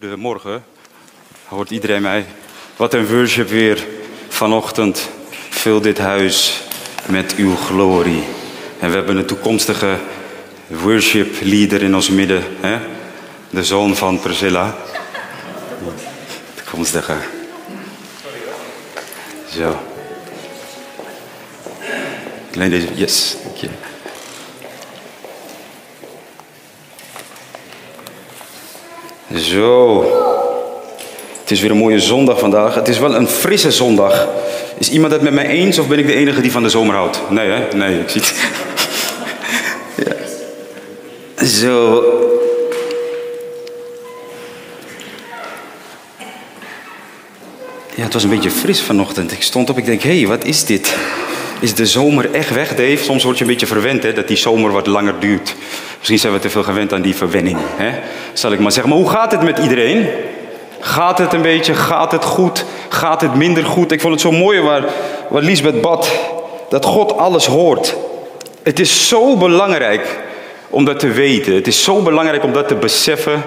Goedemorgen. Hoort iedereen mij? Wat een worship weer vanochtend. Vul dit huis met uw glorie. En we hebben een toekomstige worship leader in ons midden. Hè? De zoon van Priscilla. Toekomstige. Zo. Alleen deze. Yes, dank je. Zo. Het is weer een mooie zondag vandaag. Het is wel een frisse zondag. Is iemand het met mij eens of ben ik de enige die van de zomer houdt? Nee, hè? Nee, ik zie het. ja. Zo. Ja, het was een beetje fris vanochtend. Ik stond op, ik denk, hé, hey, wat is dit? Is de zomer echt weg, Dave? Soms word je een beetje verwend, hè, dat die zomer wat langer duurt. Misschien zijn we te veel gewend aan die verwenning, hè? zal ik maar zeggen. Maar hoe gaat het met iedereen? Gaat het een beetje? Gaat het goed? Gaat het minder goed? Ik vond het zo mooi waar, waar Lisbeth bad, dat God alles hoort. Het is zo belangrijk om dat te weten. Het is zo belangrijk om dat te beseffen.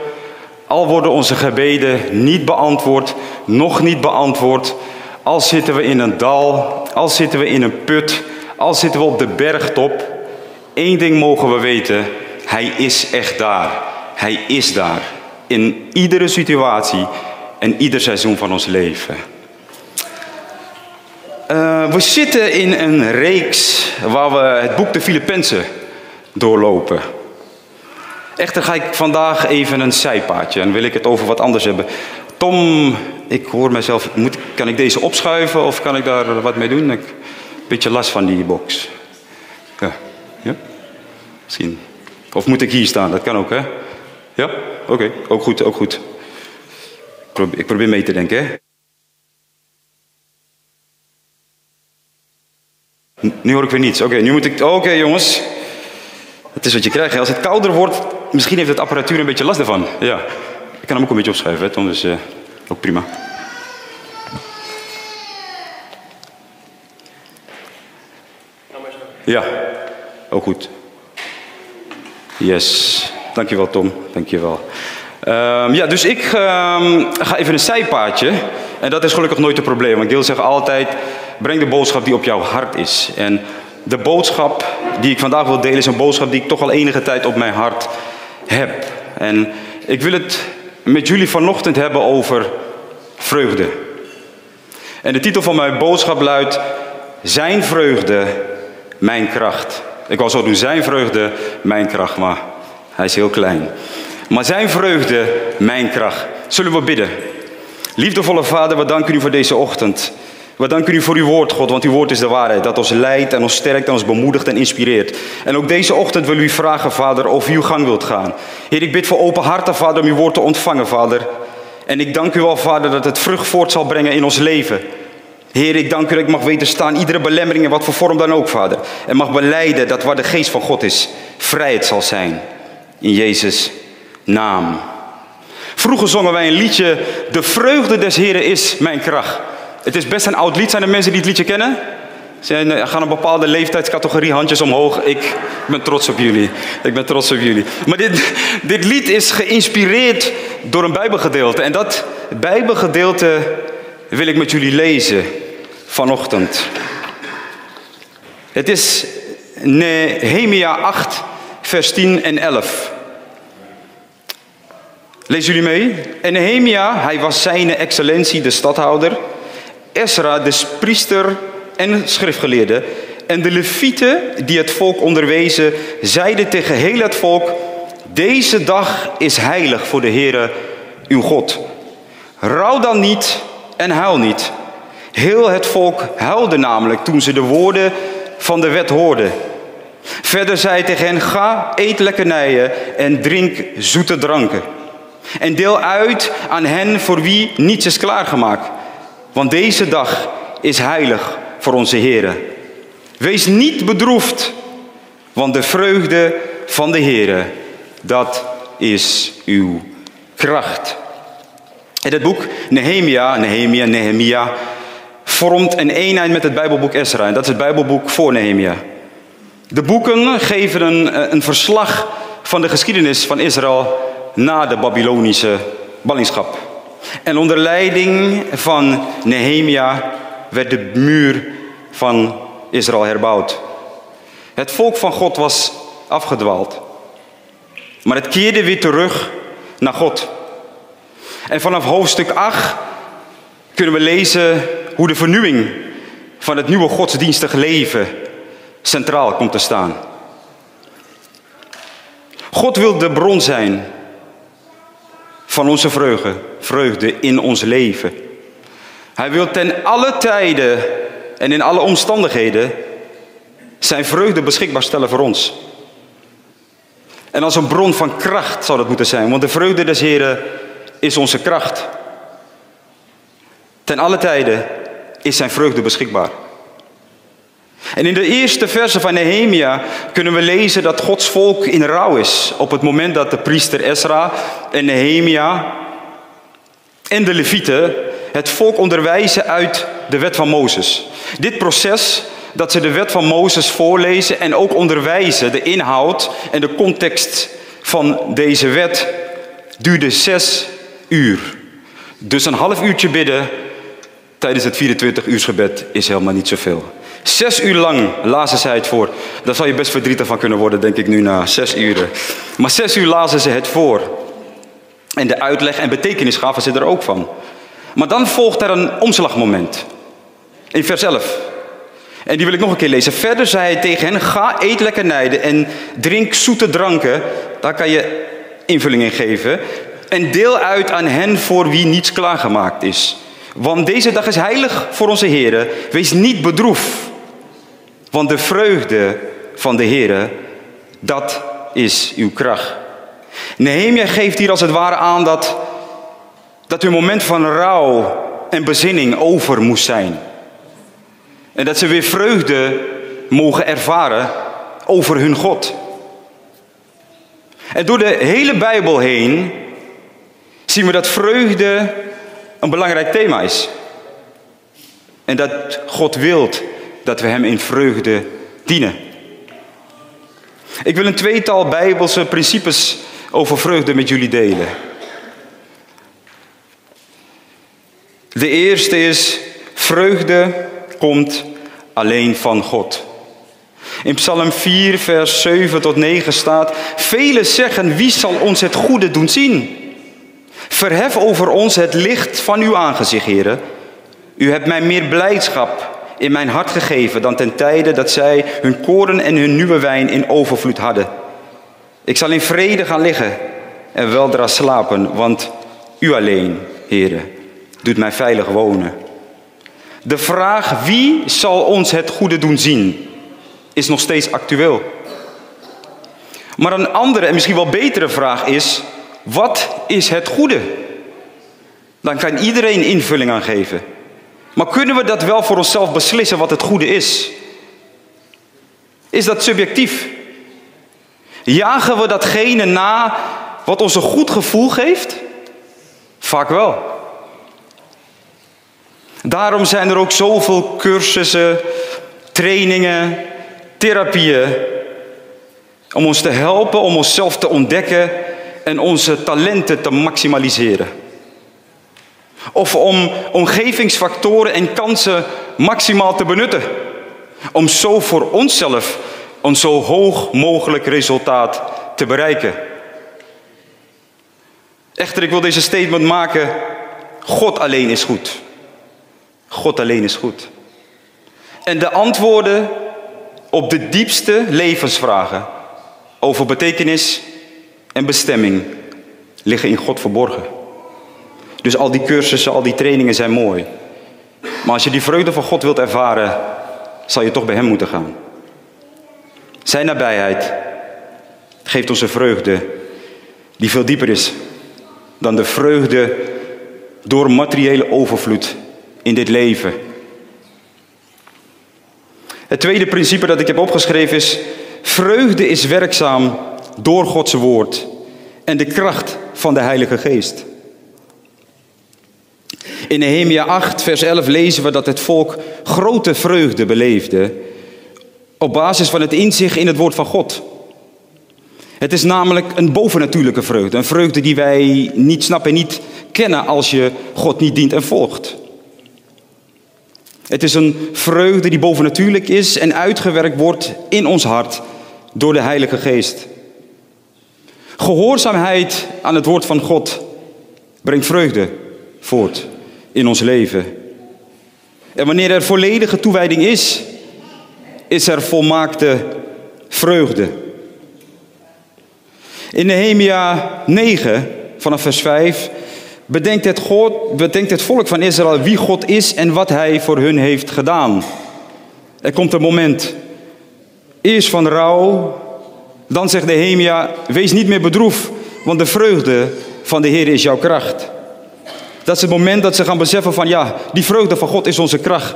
Al worden onze gebeden niet beantwoord, nog niet beantwoord. Al zitten we in een dal, al zitten we in een put, al zitten we op de bergtop. Eén ding mogen we weten, Hij is echt daar. Hij is daar. In iedere situatie en ieder seizoen van ons leven. Uh, we zitten in een reeks waar we het boek de Filippenzen doorlopen. Echter ga ik vandaag even een zijpaadje en wil ik het over wat anders hebben. Tom, ik hoor mezelf, moet, kan ik deze opschuiven of kan ik daar wat mee doen? Ik heb een beetje last van die box. Ja, ja? misschien. Of moet ik hier staan? Dat kan ook, hè? Ja? Oké, ook goed, ook goed. Ik probeer, mee te denken, hè? Nu hoor ik weer niets. Oké, nu moet ik... Oké, jongens. Het is wat je krijgt. Als het kouder wordt, misschien heeft het apparatuur een beetje last ervan. Ja. Ik kan hem ook een beetje opschuiven, hè, Tom, dus uh, ook prima. Ja, ook goed. Yes. Dankjewel, Tom. Dankjewel. Um, ja, dus ik um, ga even een zijpaadje. En dat is gelukkig nooit een probleem. Want Gil zegt altijd, breng de boodschap die op jouw hart is. En de boodschap die ik vandaag wil delen is een boodschap die ik toch al enige tijd op mijn hart heb. En ik wil het met jullie vanochtend hebben over vreugde. En de titel van mijn boodschap luidt: Zijn vreugde, mijn kracht. Ik wou zo doen: Zijn vreugde, mijn kracht, maar hij is heel klein. Maar zijn vreugde, mijn kracht. Zullen we bidden? Liefdevolle Vader, we danken u voor deze ochtend. We danken u voor uw woord, God, want uw woord is de waarheid. Dat ons leidt en ons sterkt en ons bemoedigt en inspireert. En ook deze ochtend wil u vragen, Vader, of u uw gang wilt gaan. Heer, ik bid voor open harten, Vader, om uw woord te ontvangen, Vader. En ik dank u wel, Vader, dat het vrucht voort zal brengen in ons leven. Heer, ik dank u dat ik mag weten staan, iedere belemmering in wat voor vorm dan ook, Vader. En mag beleiden dat waar de geest van God is, vrijheid zal zijn. In Jezus' naam. Vroeger zongen wij een liedje, de vreugde des Heren is mijn kracht. Het is best een oud lied. Zijn er mensen die het liedje kennen? Zijn, eh, gaan een bepaalde leeftijdscategorie, handjes omhoog. Ik ben trots op jullie. Ik ben trots op jullie. Maar dit, dit lied is geïnspireerd door een Bijbelgedeelte. En dat Bijbelgedeelte wil ik met jullie lezen vanochtend. Het is Nehemia 8, vers 10 en 11. Lees jullie mee? En Nehemia, hij was zijn excellentie, de stadhouder. Esra, de priester en schriftgeleerde. En de levieten die het volk onderwezen, zeiden tegen heel het volk... Deze dag is heilig voor de Heere, uw God. Rouw dan niet en huil niet. Heel het volk huilde namelijk toen ze de woorden van de wet hoorden. Verder zei tegen hen, ga, eet lekkernijen en drink zoete dranken. En deel uit aan hen voor wie niets is klaargemaakt. Want deze dag is heilig voor onze Here. Wees niet bedroefd, want de vreugde van de Here, dat is uw kracht. En het boek Nehemia, Nehemia, Nehemia, vormt een eenheid met het Bijbelboek Ezra. En dat is het Bijbelboek voor Nehemia. De boeken geven een, een verslag van de geschiedenis van Israël na de Babylonische ballingschap. En onder leiding van Nehemia werd de muur van Israël herbouwd. Het volk van God was afgedwaald. Maar het keerde weer terug naar God. En vanaf hoofdstuk 8 kunnen we lezen hoe de vernieuwing van het nieuwe godsdienstige leven centraal komt te staan. God wil de bron zijn van onze vreugde, vreugde in ons leven. Hij wil ten alle tijden en in alle omstandigheden zijn vreugde beschikbaar stellen voor ons. En als een bron van kracht zou dat moeten zijn, want de vreugde des Heren is onze kracht. Ten alle tijden is zijn vreugde beschikbaar. En in de eerste verse van Nehemia kunnen we lezen dat Gods volk in rouw is. Op het moment dat de priester Ezra en Nehemia en de levieten het volk onderwijzen uit de wet van Mozes. Dit proces dat ze de wet van Mozes voorlezen en ook onderwijzen, de inhoud en de context van deze wet, duurde zes uur. Dus een half uurtje bidden tijdens het 24 uur gebed is helemaal niet zoveel. Zes uur lang lazen zij het voor. Daar zou je best verdrietig van kunnen worden, denk ik nu na zes uren. Maar zes uur lazen ze het voor. En de uitleg en betekenis gaven ze er ook van. Maar dan volgt er een omslagmoment. In vers 11. En die wil ik nog een keer lezen. Verder zei hij tegen hen: Ga eet lekkernijden en drink zoete dranken. Daar kan je invulling in geven. En deel uit aan hen voor wie niets klaargemaakt is. Want deze dag is heilig voor onze Heer. Wees niet bedroefd. Want de vreugde van de Heer, dat is uw kracht. Nehemia geeft hier als het ware aan dat, dat hun moment van rouw en bezinning over moest zijn. En dat ze weer vreugde mogen ervaren over hun God. En door de hele Bijbel heen zien we dat vreugde een belangrijk thema is. En dat God wilt dat we Hem in vreugde dienen. Ik wil een tweetal Bijbelse principes over vreugde met jullie delen. De eerste is, vreugde komt alleen van God. In Psalm 4, vers 7 tot 9 staat: Velen zeggen: Wie zal ons het goede doen zien? Verhef over ons het licht van uw aangezicht, heren. U hebt mij meer blijdschap in mijn hart gegeven dan ten tijde dat zij hun koren en hun nieuwe wijn in overvloed hadden. Ik zal in vrede gaan liggen en weldra slapen, want u alleen, heren, doet mij veilig wonen. De vraag wie zal ons het goede doen zien, is nog steeds actueel. Maar een andere en misschien wel betere vraag is, wat is het goede? Dan kan iedereen invulling aan geven. Maar kunnen we dat wel voor onszelf beslissen wat het goede is? Is dat subjectief? Jagen we datgene na wat ons een goed gevoel geeft? Vaak wel. Daarom zijn er ook zoveel cursussen, trainingen, therapieën om ons te helpen, om onszelf te ontdekken en onze talenten te maximaliseren. Of om omgevingsfactoren en kansen maximaal te benutten. Om zo voor onszelf een zo hoog mogelijk resultaat te bereiken. Echter, ik wil deze statement maken. God alleen is goed. God alleen is goed. En de antwoorden op de diepste levensvragen over betekenis en bestemming liggen in God verborgen. Dus al die cursussen, al die trainingen zijn mooi. Maar als je die vreugde van God wilt ervaren, zal je toch bij Hem moeten gaan. Zijn nabijheid geeft ons een vreugde die veel dieper is dan de vreugde door materiële overvloed in dit leven. Het tweede principe dat ik heb opgeschreven is: vreugde is werkzaam door Gods woord en de kracht van de Heilige Geest. In Nehemia 8, vers 11 lezen we dat het volk grote vreugde beleefde op basis van het inzicht in het woord van God. Het is namelijk een bovennatuurlijke vreugde, een vreugde die wij niet snappen en niet kennen als je God niet dient en volgt. Het is een vreugde die bovennatuurlijk is en uitgewerkt wordt in ons hart door de Heilige Geest. Gehoorzaamheid aan het woord van God brengt vreugde voort in ons leven. En wanneer er volledige toewijding is, is er volmaakte vreugde. In Nehemia 9, vanaf vers 5, bedenkt het, God, bedenkt het volk van Israël wie God is en wat hij voor hun heeft gedaan. Er komt een moment, eerst van rouw, dan zegt Nehemia, wees niet meer bedroefd, want de vreugde van de Heer is jouw kracht. Dat is het moment dat ze gaan beseffen van ja, die vreugde van God is onze kracht.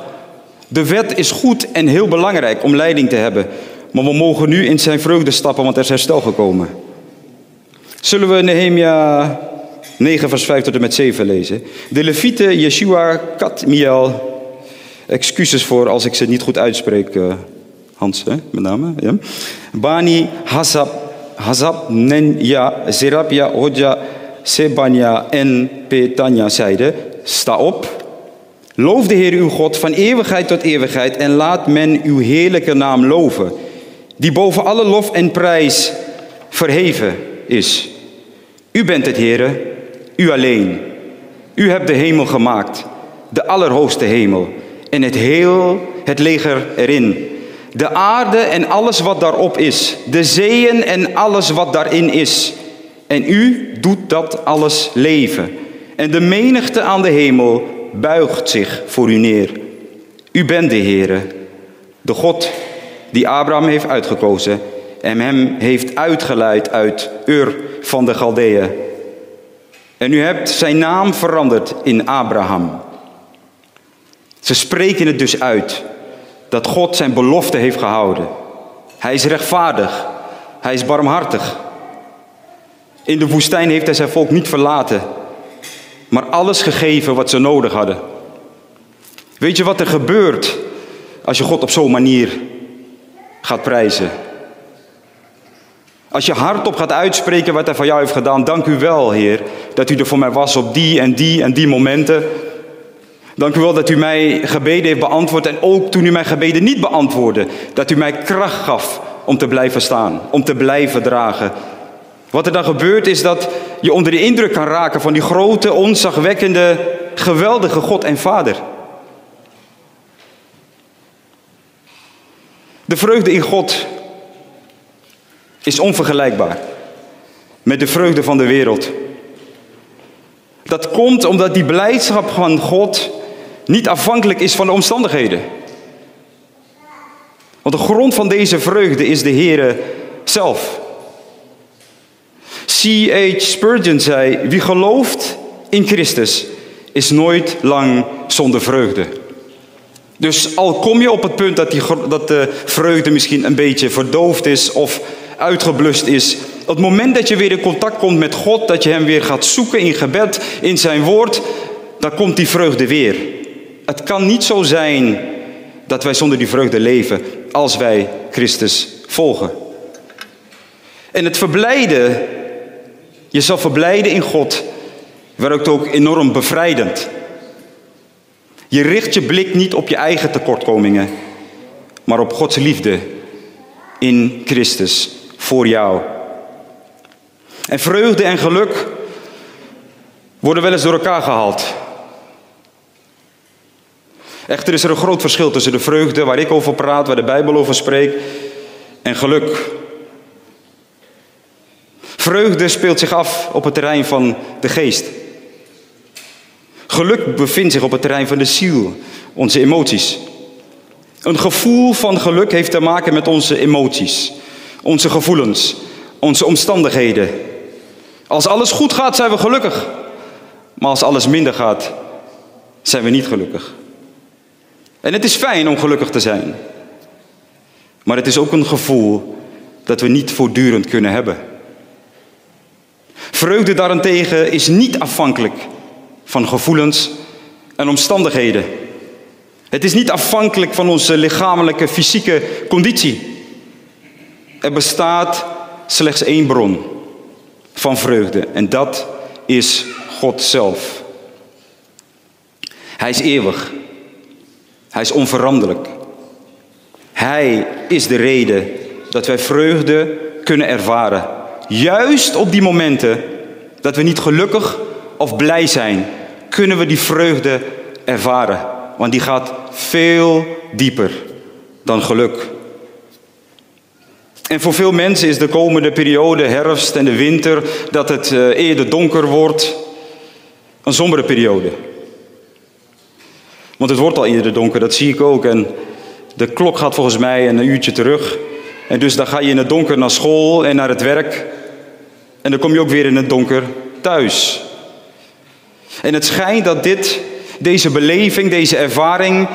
De wet is goed en heel belangrijk om leiding te hebben. Maar we mogen nu in zijn vreugde stappen, want er is herstel gekomen. Zullen we Nehemia 9 vers 5 tot en met 7 lezen. De Levieten, Yeshua, Kadmiel, excuses voor als ik ze niet goed uitspreek, uh, Hans, hè, met name. Bani, Hazab, Hazab, Nenja, Zerabia, Hodja, Sebania en Petania zeiden, sta op, loof de Heer uw God van eeuwigheid tot eeuwigheid en laat men uw heerlijke naam loven, die boven alle lof en prijs verheven is. U bent het Heere, u alleen. U hebt de hemel gemaakt, de allerhoogste hemel, en het heel het leger erin. De aarde en alles wat daarop is, de zeeën en alles wat daarin is. En u doet dat alles leven. En de menigte aan de hemel buigt zich voor u neer. U bent de Heere, de God die Abraham heeft uitgekozen en hem heeft uitgeleid uit Ur van de Galdeeën en u hebt zijn naam veranderd in Abraham. Ze spreken het dus uit dat God zijn belofte heeft gehouden. Hij is rechtvaardig. Hij is barmhartig. In de woestijn heeft hij zijn volk niet verlaten, maar alles gegeven wat ze nodig hadden. Weet je wat er gebeurt als je God op zo'n manier gaat prijzen? Als je hardop gaat uitspreken wat hij voor jou heeft gedaan, dank u wel, Heer, dat u er voor mij was op die en die en die momenten. Dank u wel dat u mij gebeden heeft beantwoord en ook toen u mijn gebeden niet beantwoordde, dat u mij kracht gaf om te blijven staan, om te blijven dragen. Wat er dan gebeurt is dat je onder de indruk kan raken van die grote, onzagwekkende, geweldige God en Vader. De vreugde in God is onvergelijkbaar met de vreugde van de wereld. Dat komt omdat die blijdschap van God niet afhankelijk is van de omstandigheden. Want de grond van deze vreugde is de Heere zelf. C.H. Spurgeon zei: Wie gelooft in Christus is nooit lang zonder vreugde. Dus al kom je op het punt dat, die, dat de vreugde misschien een beetje verdoofd is of uitgeblust is. Het moment dat je weer in contact komt met God, dat je Hem weer gaat zoeken in gebed, in Zijn woord, dan komt die vreugde weer. Het kan niet zo zijn dat wij zonder die vreugde leven als wij Christus volgen. En het verblijden, jezelf verblijden in God, werkt ook enorm bevrijdend. Je richt je blik niet op je eigen tekortkomingen, maar op Gods liefde in Christus voor jou. En vreugde en geluk worden wel eens door elkaar gehaald. Echter is er een groot verschil tussen de vreugde waar ik over praat, waar de Bijbel over spreekt, en geluk. Vreugde speelt zich af op het terrein van de geest. Geluk bevindt zich op het terrein van de ziel, onze emoties. Een gevoel van geluk heeft te maken met onze emoties onze gevoelens, onze omstandigheden. Als alles goed gaat, zijn we gelukkig. Maar als alles minder gaat, zijn we niet gelukkig. En het is fijn om gelukkig te zijn. Maar het is ook een gevoel dat we niet voortdurend kunnen hebben. Vreugde daarentegen is niet afhankelijk van gevoelens en omstandigheden. Het is niet afhankelijk van onze lichamelijke, fysieke conditie. Er bestaat slechts één bron van vreugde en dat is God zelf. Hij is eeuwig. Hij is onveranderlijk. Hij is de reden dat wij vreugde kunnen ervaren. Juist op die momenten dat we niet gelukkig of blij zijn, kunnen we die vreugde ervaren. Want die gaat veel dieper dan geluk. En voor veel mensen is de komende periode, herfst en de winter, dat het eh, eerder donker wordt, een sombere periode. Want het wordt al eerder donker, dat zie ik ook. En de klok gaat volgens mij een uurtje terug. En dus dan ga je in het donker naar school en naar het werk. En dan kom je ook weer in het donker thuis. En het schijnt dat dit, deze beleving, deze ervaring,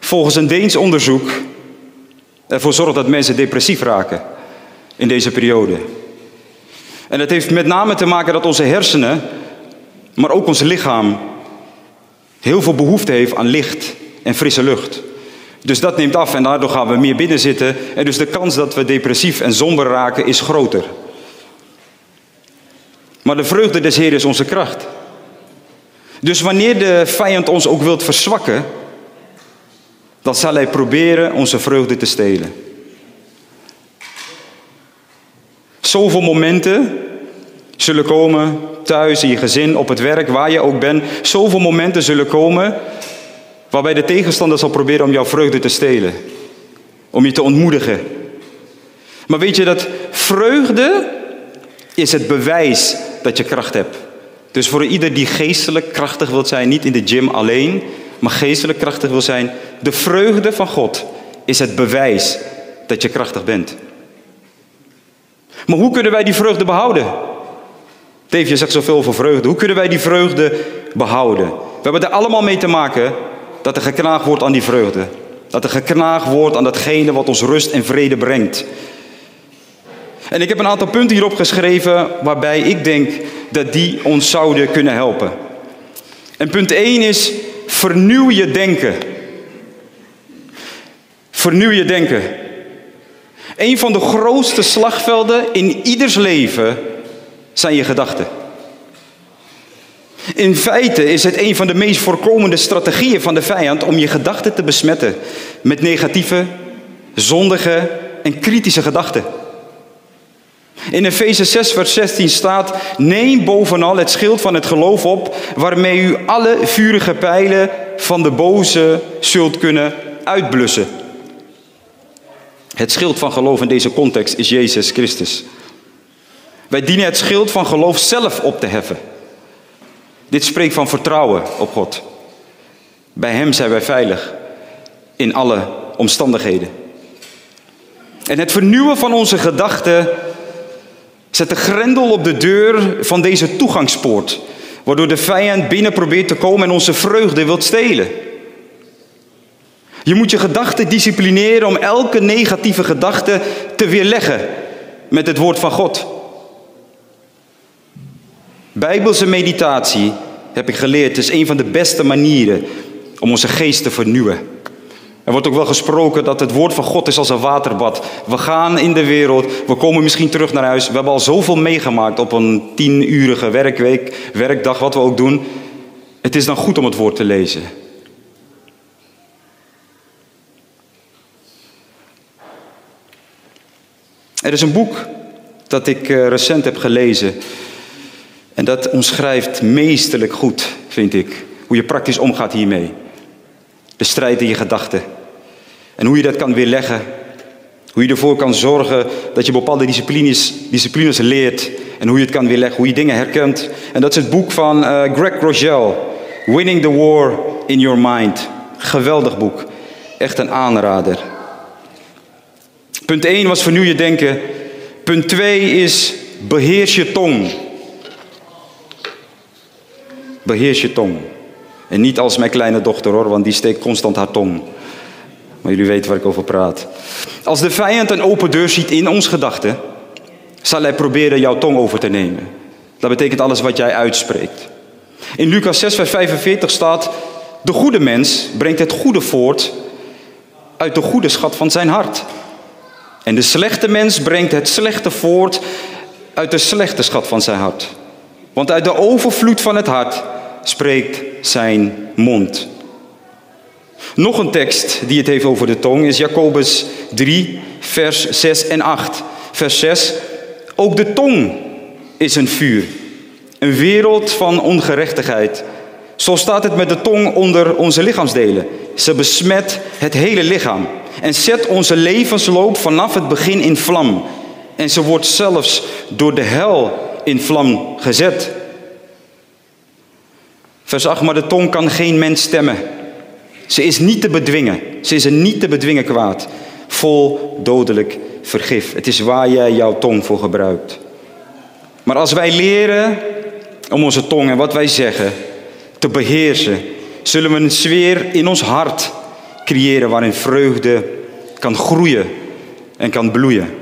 volgens een Deens onderzoek ervoor zorgt dat mensen depressief raken in deze periode. En het heeft met name te maken dat onze hersenen, maar ook ons lichaam, heel veel behoefte heeft aan licht en frisse lucht. Dus dat neemt af en daardoor gaan we meer binnen zitten. En dus de kans dat we depressief en somber raken is groter. Maar de vreugde des Heer is onze kracht. Dus wanneer de vijand ons ook wilt verzwakken, dan zal hij proberen onze vreugde te stelen. Zoveel momenten zullen komen, thuis, in je gezin, op het werk, waar je ook bent. Zoveel momenten zullen komen waarbij de tegenstander zal proberen om jouw vreugde te stelen. Om je te ontmoedigen. Maar weet je dat vreugde is het bewijs dat je kracht hebt. Dus voor ieder die geestelijk krachtig wil zijn, niet in de gym alleen, maar geestelijk krachtig wil zijn, de vreugde van God is het bewijs dat je krachtig bent. Maar hoe kunnen wij die vreugde behouden? Dave, je zegt zoveel over vreugde. Hoe kunnen wij die vreugde behouden? We hebben er allemaal mee te maken dat er geknaagd wordt aan die vreugde. Dat er geknaagd wordt aan datgene wat ons rust en vrede brengt. En ik heb een aantal punten hierop geschreven waarbij ik denk dat die ons zouden kunnen helpen. En punt 1 is vernieuw je denken. Vernieuw je denken. Een van de grootste slagvelden in ieders leven zijn je gedachten. In feite is het een van de meest voorkomende strategieën van de vijand om je gedachten te besmetten met negatieve, zondige en kritische gedachten. In Efeze 6, vers 16 staat: Neem bovenal het schild van het geloof op, waarmee u alle vurige pijlen van de boze zult kunnen uitblussen. Het schild van geloof in deze context is Jezus Christus. Wij dienen het schild van geloof zelf op te heffen. Dit spreekt van vertrouwen op God. Bij Hem zijn wij veilig in alle omstandigheden. En het vernieuwen van onze gedachten zet de grendel op de deur van deze toegangspoort, waardoor de vijand binnen probeert te komen en onze vreugde wilt stelen. Je moet je gedachten disciplineren om elke negatieve gedachte te weerleggen met het woord van God. Bijbelse meditatie, heb ik geleerd, is een van de beste manieren om onze geest te vernieuwen. Er wordt ook wel gesproken dat het woord van God is als een waterbad. We gaan in de wereld, we komen misschien terug naar huis. We hebben al zoveel meegemaakt op een tienurige werkweek, werkdag, wat we ook doen. Het is dan goed om het woord te lezen. Er is een boek dat ik eh, recent heb gelezen. En dat omschrijft meesterlijk goed, vind ik, hoe je praktisch omgaat hiermee. De strijd in je gedachten. En hoe je dat kan weerleggen. Hoe je ervoor kan zorgen dat je bepaalde disciplines, disciplines leert. En hoe je het kan weerleggen, hoe je dingen herkent. En dat is het boek van uh, Greg Rogel. Winning the War in Your Mind. Geweldig boek. Echt een aanrader. Punt 1 was vernieuw je denken. Punt 2 is beheers je tong. Beheers je tong. En niet als mijn kleine dochter hoor, want die steekt constant haar tong. Maar jullie weten waar ik over praat. Als de vijand een open deur ziet in ons gedachten, zal hij proberen jouw tong over te nemen. Dat betekent alles wat jij uitspreekt. In Lucas 6, vers 45 staat: De goede mens brengt het goede voort uit de goede schat van zijn hart. En de slechte mens brengt het slechte voort uit de slechte schat van zijn hart. Want uit de overvloed van het hart spreekt zijn mond. Nog een tekst die het heeft over de tong is Jacobus 3, vers 6 en 8. Vers 6. Ook de tong is een vuur, een wereld van ongerechtigheid. Zo staat het met de tong onder onze lichaamsdelen. Ze besmet het hele lichaam en zet onze levensloop vanaf het begin in vlam. En ze wordt zelfs door de hel in vlam gezet. Vers 8, maar de tong kan geen mens stemmen. Ze is niet te bedwingen. Ze is een niet te bedwingen kwaad. Vol dodelijk vergif. Het is waar jij jouw tong voor gebruikt. Maar als wij leren om onze tong en wat wij zeggen te beheersen, zullen we een sfeer in ons hart creëren waarin vreugde kan groeien en kan bloeien.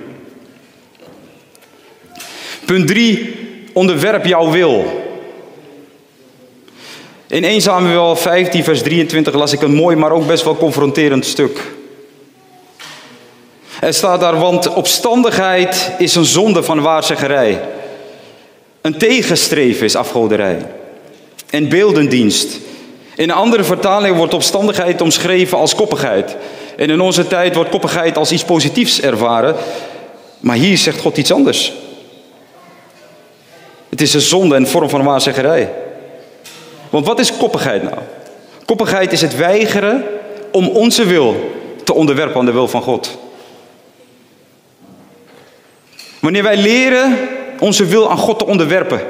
Punt 3. Onderwerp jouw wil. In 1 Samuel 15, vers 23 las ik een mooi, maar ook best wel confronterend stuk. Er staat daar, want opstandigheid is een zonde van waarzeggerij. Een tegenstreven is afgoderij. En beeldendienst. In andere vertalingen wordt opstandigheid omschreven als koppigheid. En in onze tijd wordt koppigheid als iets positiefs ervaren. Maar hier zegt God iets anders. Het is een zonde en vorm van waarzeggerij. Want wat is koppigheid nou? Koppigheid is het weigeren om onze wil te onderwerpen aan de wil van God. Wanneer wij leren onze wil aan God te onderwerpen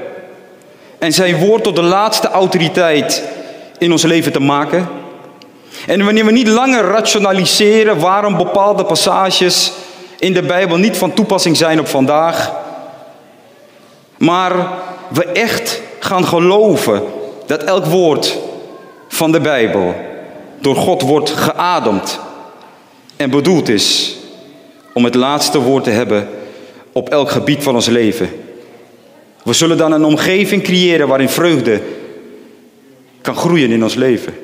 en zijn woord tot de laatste autoriteit in ons leven te maken. En wanneer we niet langer rationaliseren waarom bepaalde passages in de Bijbel niet van toepassing zijn op vandaag, maar we echt gaan geloven dat elk woord van de Bijbel door God wordt geademd en bedoeld is om het laatste woord te hebben op elk gebied van ons leven. We zullen dan een omgeving creëren waarin vreugde kan groeien in ons leven.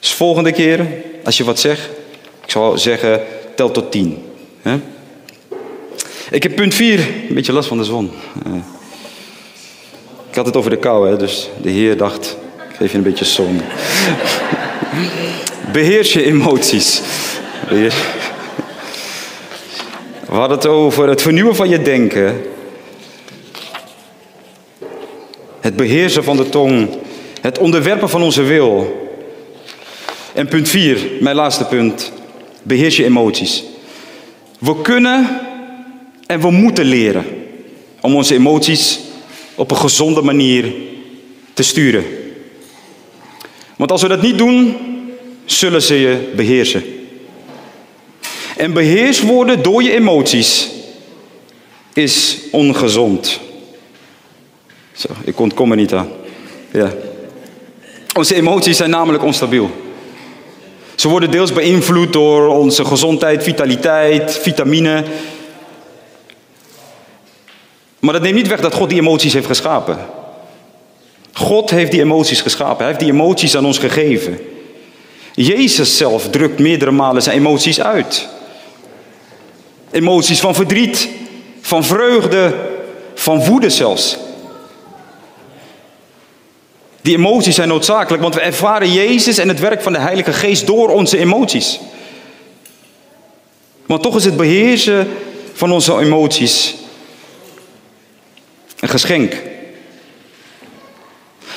Dus volgende keer, als je wat zegt, ik zal zeggen, tel tot tien. Ik heb punt vier, een beetje last van de zon. Ik had het over de kou, hè, dus de Heer dacht, ik geef je een beetje zon. Beheers je emoties. We hadden het over het vernieuwen van je denken. Het beheersen van de tong. Het onderwerpen van onze wil. En punt 4, mijn laatste punt. Beheers je emoties. We kunnen en we moeten leren om onze emoties op een gezonde manier te sturen. Want als we dat niet doen, zullen ze je beheersen. En beheerst worden door je emoties is ongezond. Zo, ik ontkom er niet aan. Ja. Onze emoties zijn namelijk onstabiel. Ze worden deels beïnvloed door onze gezondheid, vitaliteit, vitamine, maar dat neemt niet weg dat God die emoties heeft geschapen. God heeft die emoties geschapen. Hij heeft die emoties aan ons gegeven. Jezus zelf drukt meerdere malen zijn emoties uit. Emoties van verdriet, van vreugde, van woede zelfs. Die emoties zijn noodzakelijk, want we ervaren Jezus en het werk van de Heilige Geest door onze emoties. Maar toch is het beheersen van onze emoties een geschenk.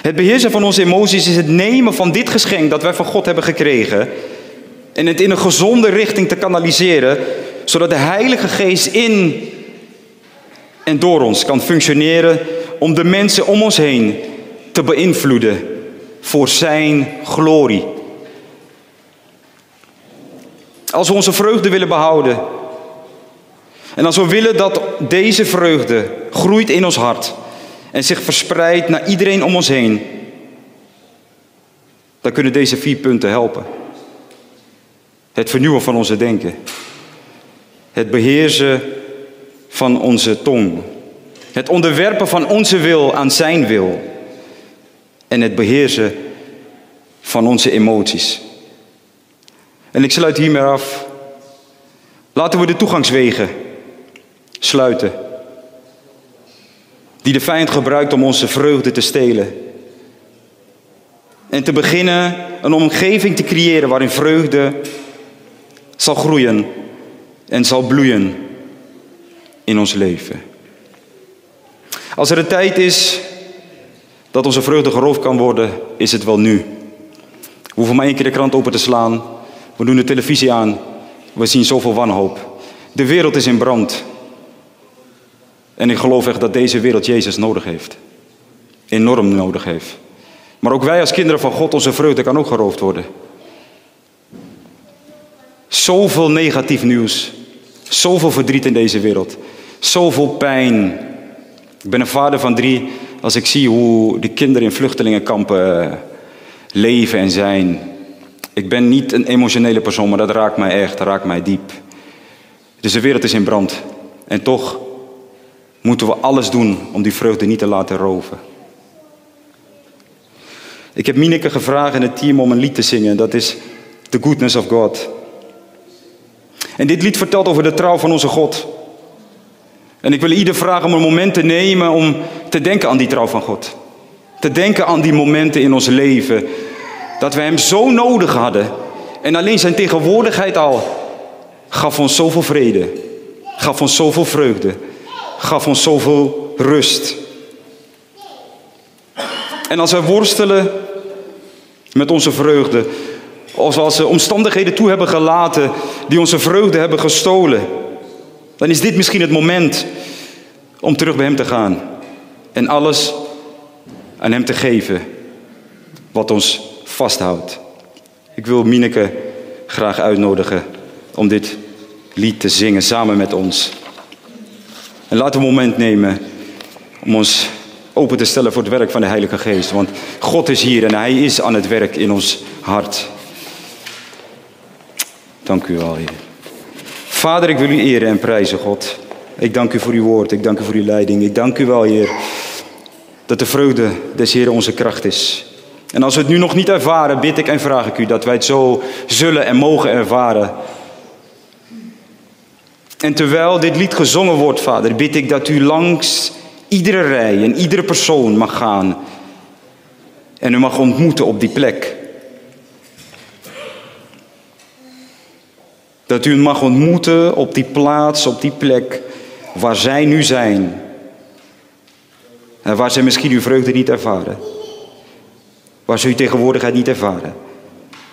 Het beheersen van onze emoties is het nemen van dit geschenk dat wij van God hebben gekregen en het in een gezonde richting te kanaliseren, zodat de Heilige Geest in en door ons kan functioneren om de mensen om ons heen te beïnvloeden voor Zijn glorie. Als we onze vreugde willen behouden, en als we willen dat deze vreugde groeit in ons hart en zich verspreidt naar iedereen om ons heen, dan kunnen deze vier punten helpen. Het vernieuwen van onze denken. Het beheersen van onze tong. Het onderwerpen van onze wil aan zijn wil. En het beheersen van onze emoties. En ik sluit hiermee af. Laten we de toegangswegen sluiten. die de vijand gebruikt om onze vreugde te stelen. En te beginnen een omgeving te creëren waarin vreugde zal groeien en zal bloeien in ons leven. Als er een tijd is dat onze vreugde geroofd kan worden, is het wel nu. We hoeven maar één keer de krant open te slaan. We doen de televisie aan. We zien zoveel wanhoop. De wereld is in brand. En ik geloof echt dat deze wereld Jezus nodig heeft. Enorm nodig heeft. Maar ook wij als kinderen van God, onze vreugde kan ook geroofd worden. Zoveel negatief nieuws. Zoveel verdriet in deze wereld. Zoveel pijn. Ik ben een vader van drie. Als ik zie hoe de kinderen in vluchtelingenkampen eh, leven en zijn. Ik ben niet een emotionele persoon, maar dat raakt mij echt, dat raakt mij diep. Dus de wereld is in brand. En toch moeten we alles doen om die vreugde niet te laten roven. Ik heb Mineke gevraagd in het team om een lied te zingen. Dat is The Goodness of God. En dit lied vertelt over de trouw van onze God. En ik wil ieder vragen om een moment te nemen om te denken aan die trouw van God. Te denken aan die momenten in ons leven dat we Hem zo nodig hadden. En alleen Zijn tegenwoordigheid al gaf ons zoveel vrede, gaf ons zoveel vreugde, gaf ons zoveel rust. En als wij worstelen met onze vreugde, of als we omstandigheden toe hebben gelaten die onze vreugde hebben gestolen, dan is dit misschien het moment om terug bij Hem te gaan en alles aan Hem te geven wat ons vasthoudt. Ik wil Mineke graag uitnodigen om dit lied te zingen samen met ons. En laten we een moment nemen om ons open te stellen voor het werk van de Heilige Geest. Want God is hier en Hij is aan het werk in ons hart. Dank u wel, Heer. Vader, ik wil u eren en prijzen, God. Ik dank u voor uw woord, ik dank u voor uw leiding. Ik dank u wel, Heer, dat de vreugde des Heeren onze kracht is. En als we het nu nog niet ervaren, bid ik en vraag ik u dat wij het zo zullen en mogen ervaren. En terwijl dit lied gezongen wordt, Vader, bid ik dat u langs iedere rij en iedere persoon mag gaan. En u mag ontmoeten op die plek. Dat u mag ontmoeten op die plaats, op die plek waar zij nu zijn. En waar zij misschien uw vreugde niet ervaren. Waar ze uw tegenwoordigheid niet ervaren.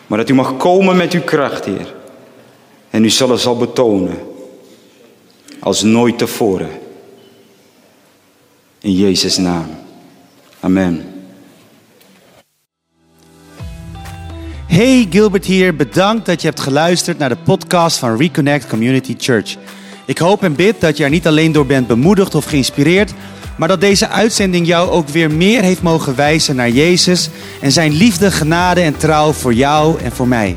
Maar dat u mag komen met uw kracht, Heer. En u het zal betonen. Als nooit tevoren. In Jezus' naam. Amen. Hey Gilbert hier, bedankt dat je hebt geluisterd naar de podcast van Reconnect Community Church. Ik hoop en bid dat je er niet alleen door bent bemoedigd of geïnspireerd, maar dat deze uitzending jou ook weer meer heeft mogen wijzen naar Jezus en zijn liefde, genade en trouw voor jou en voor mij.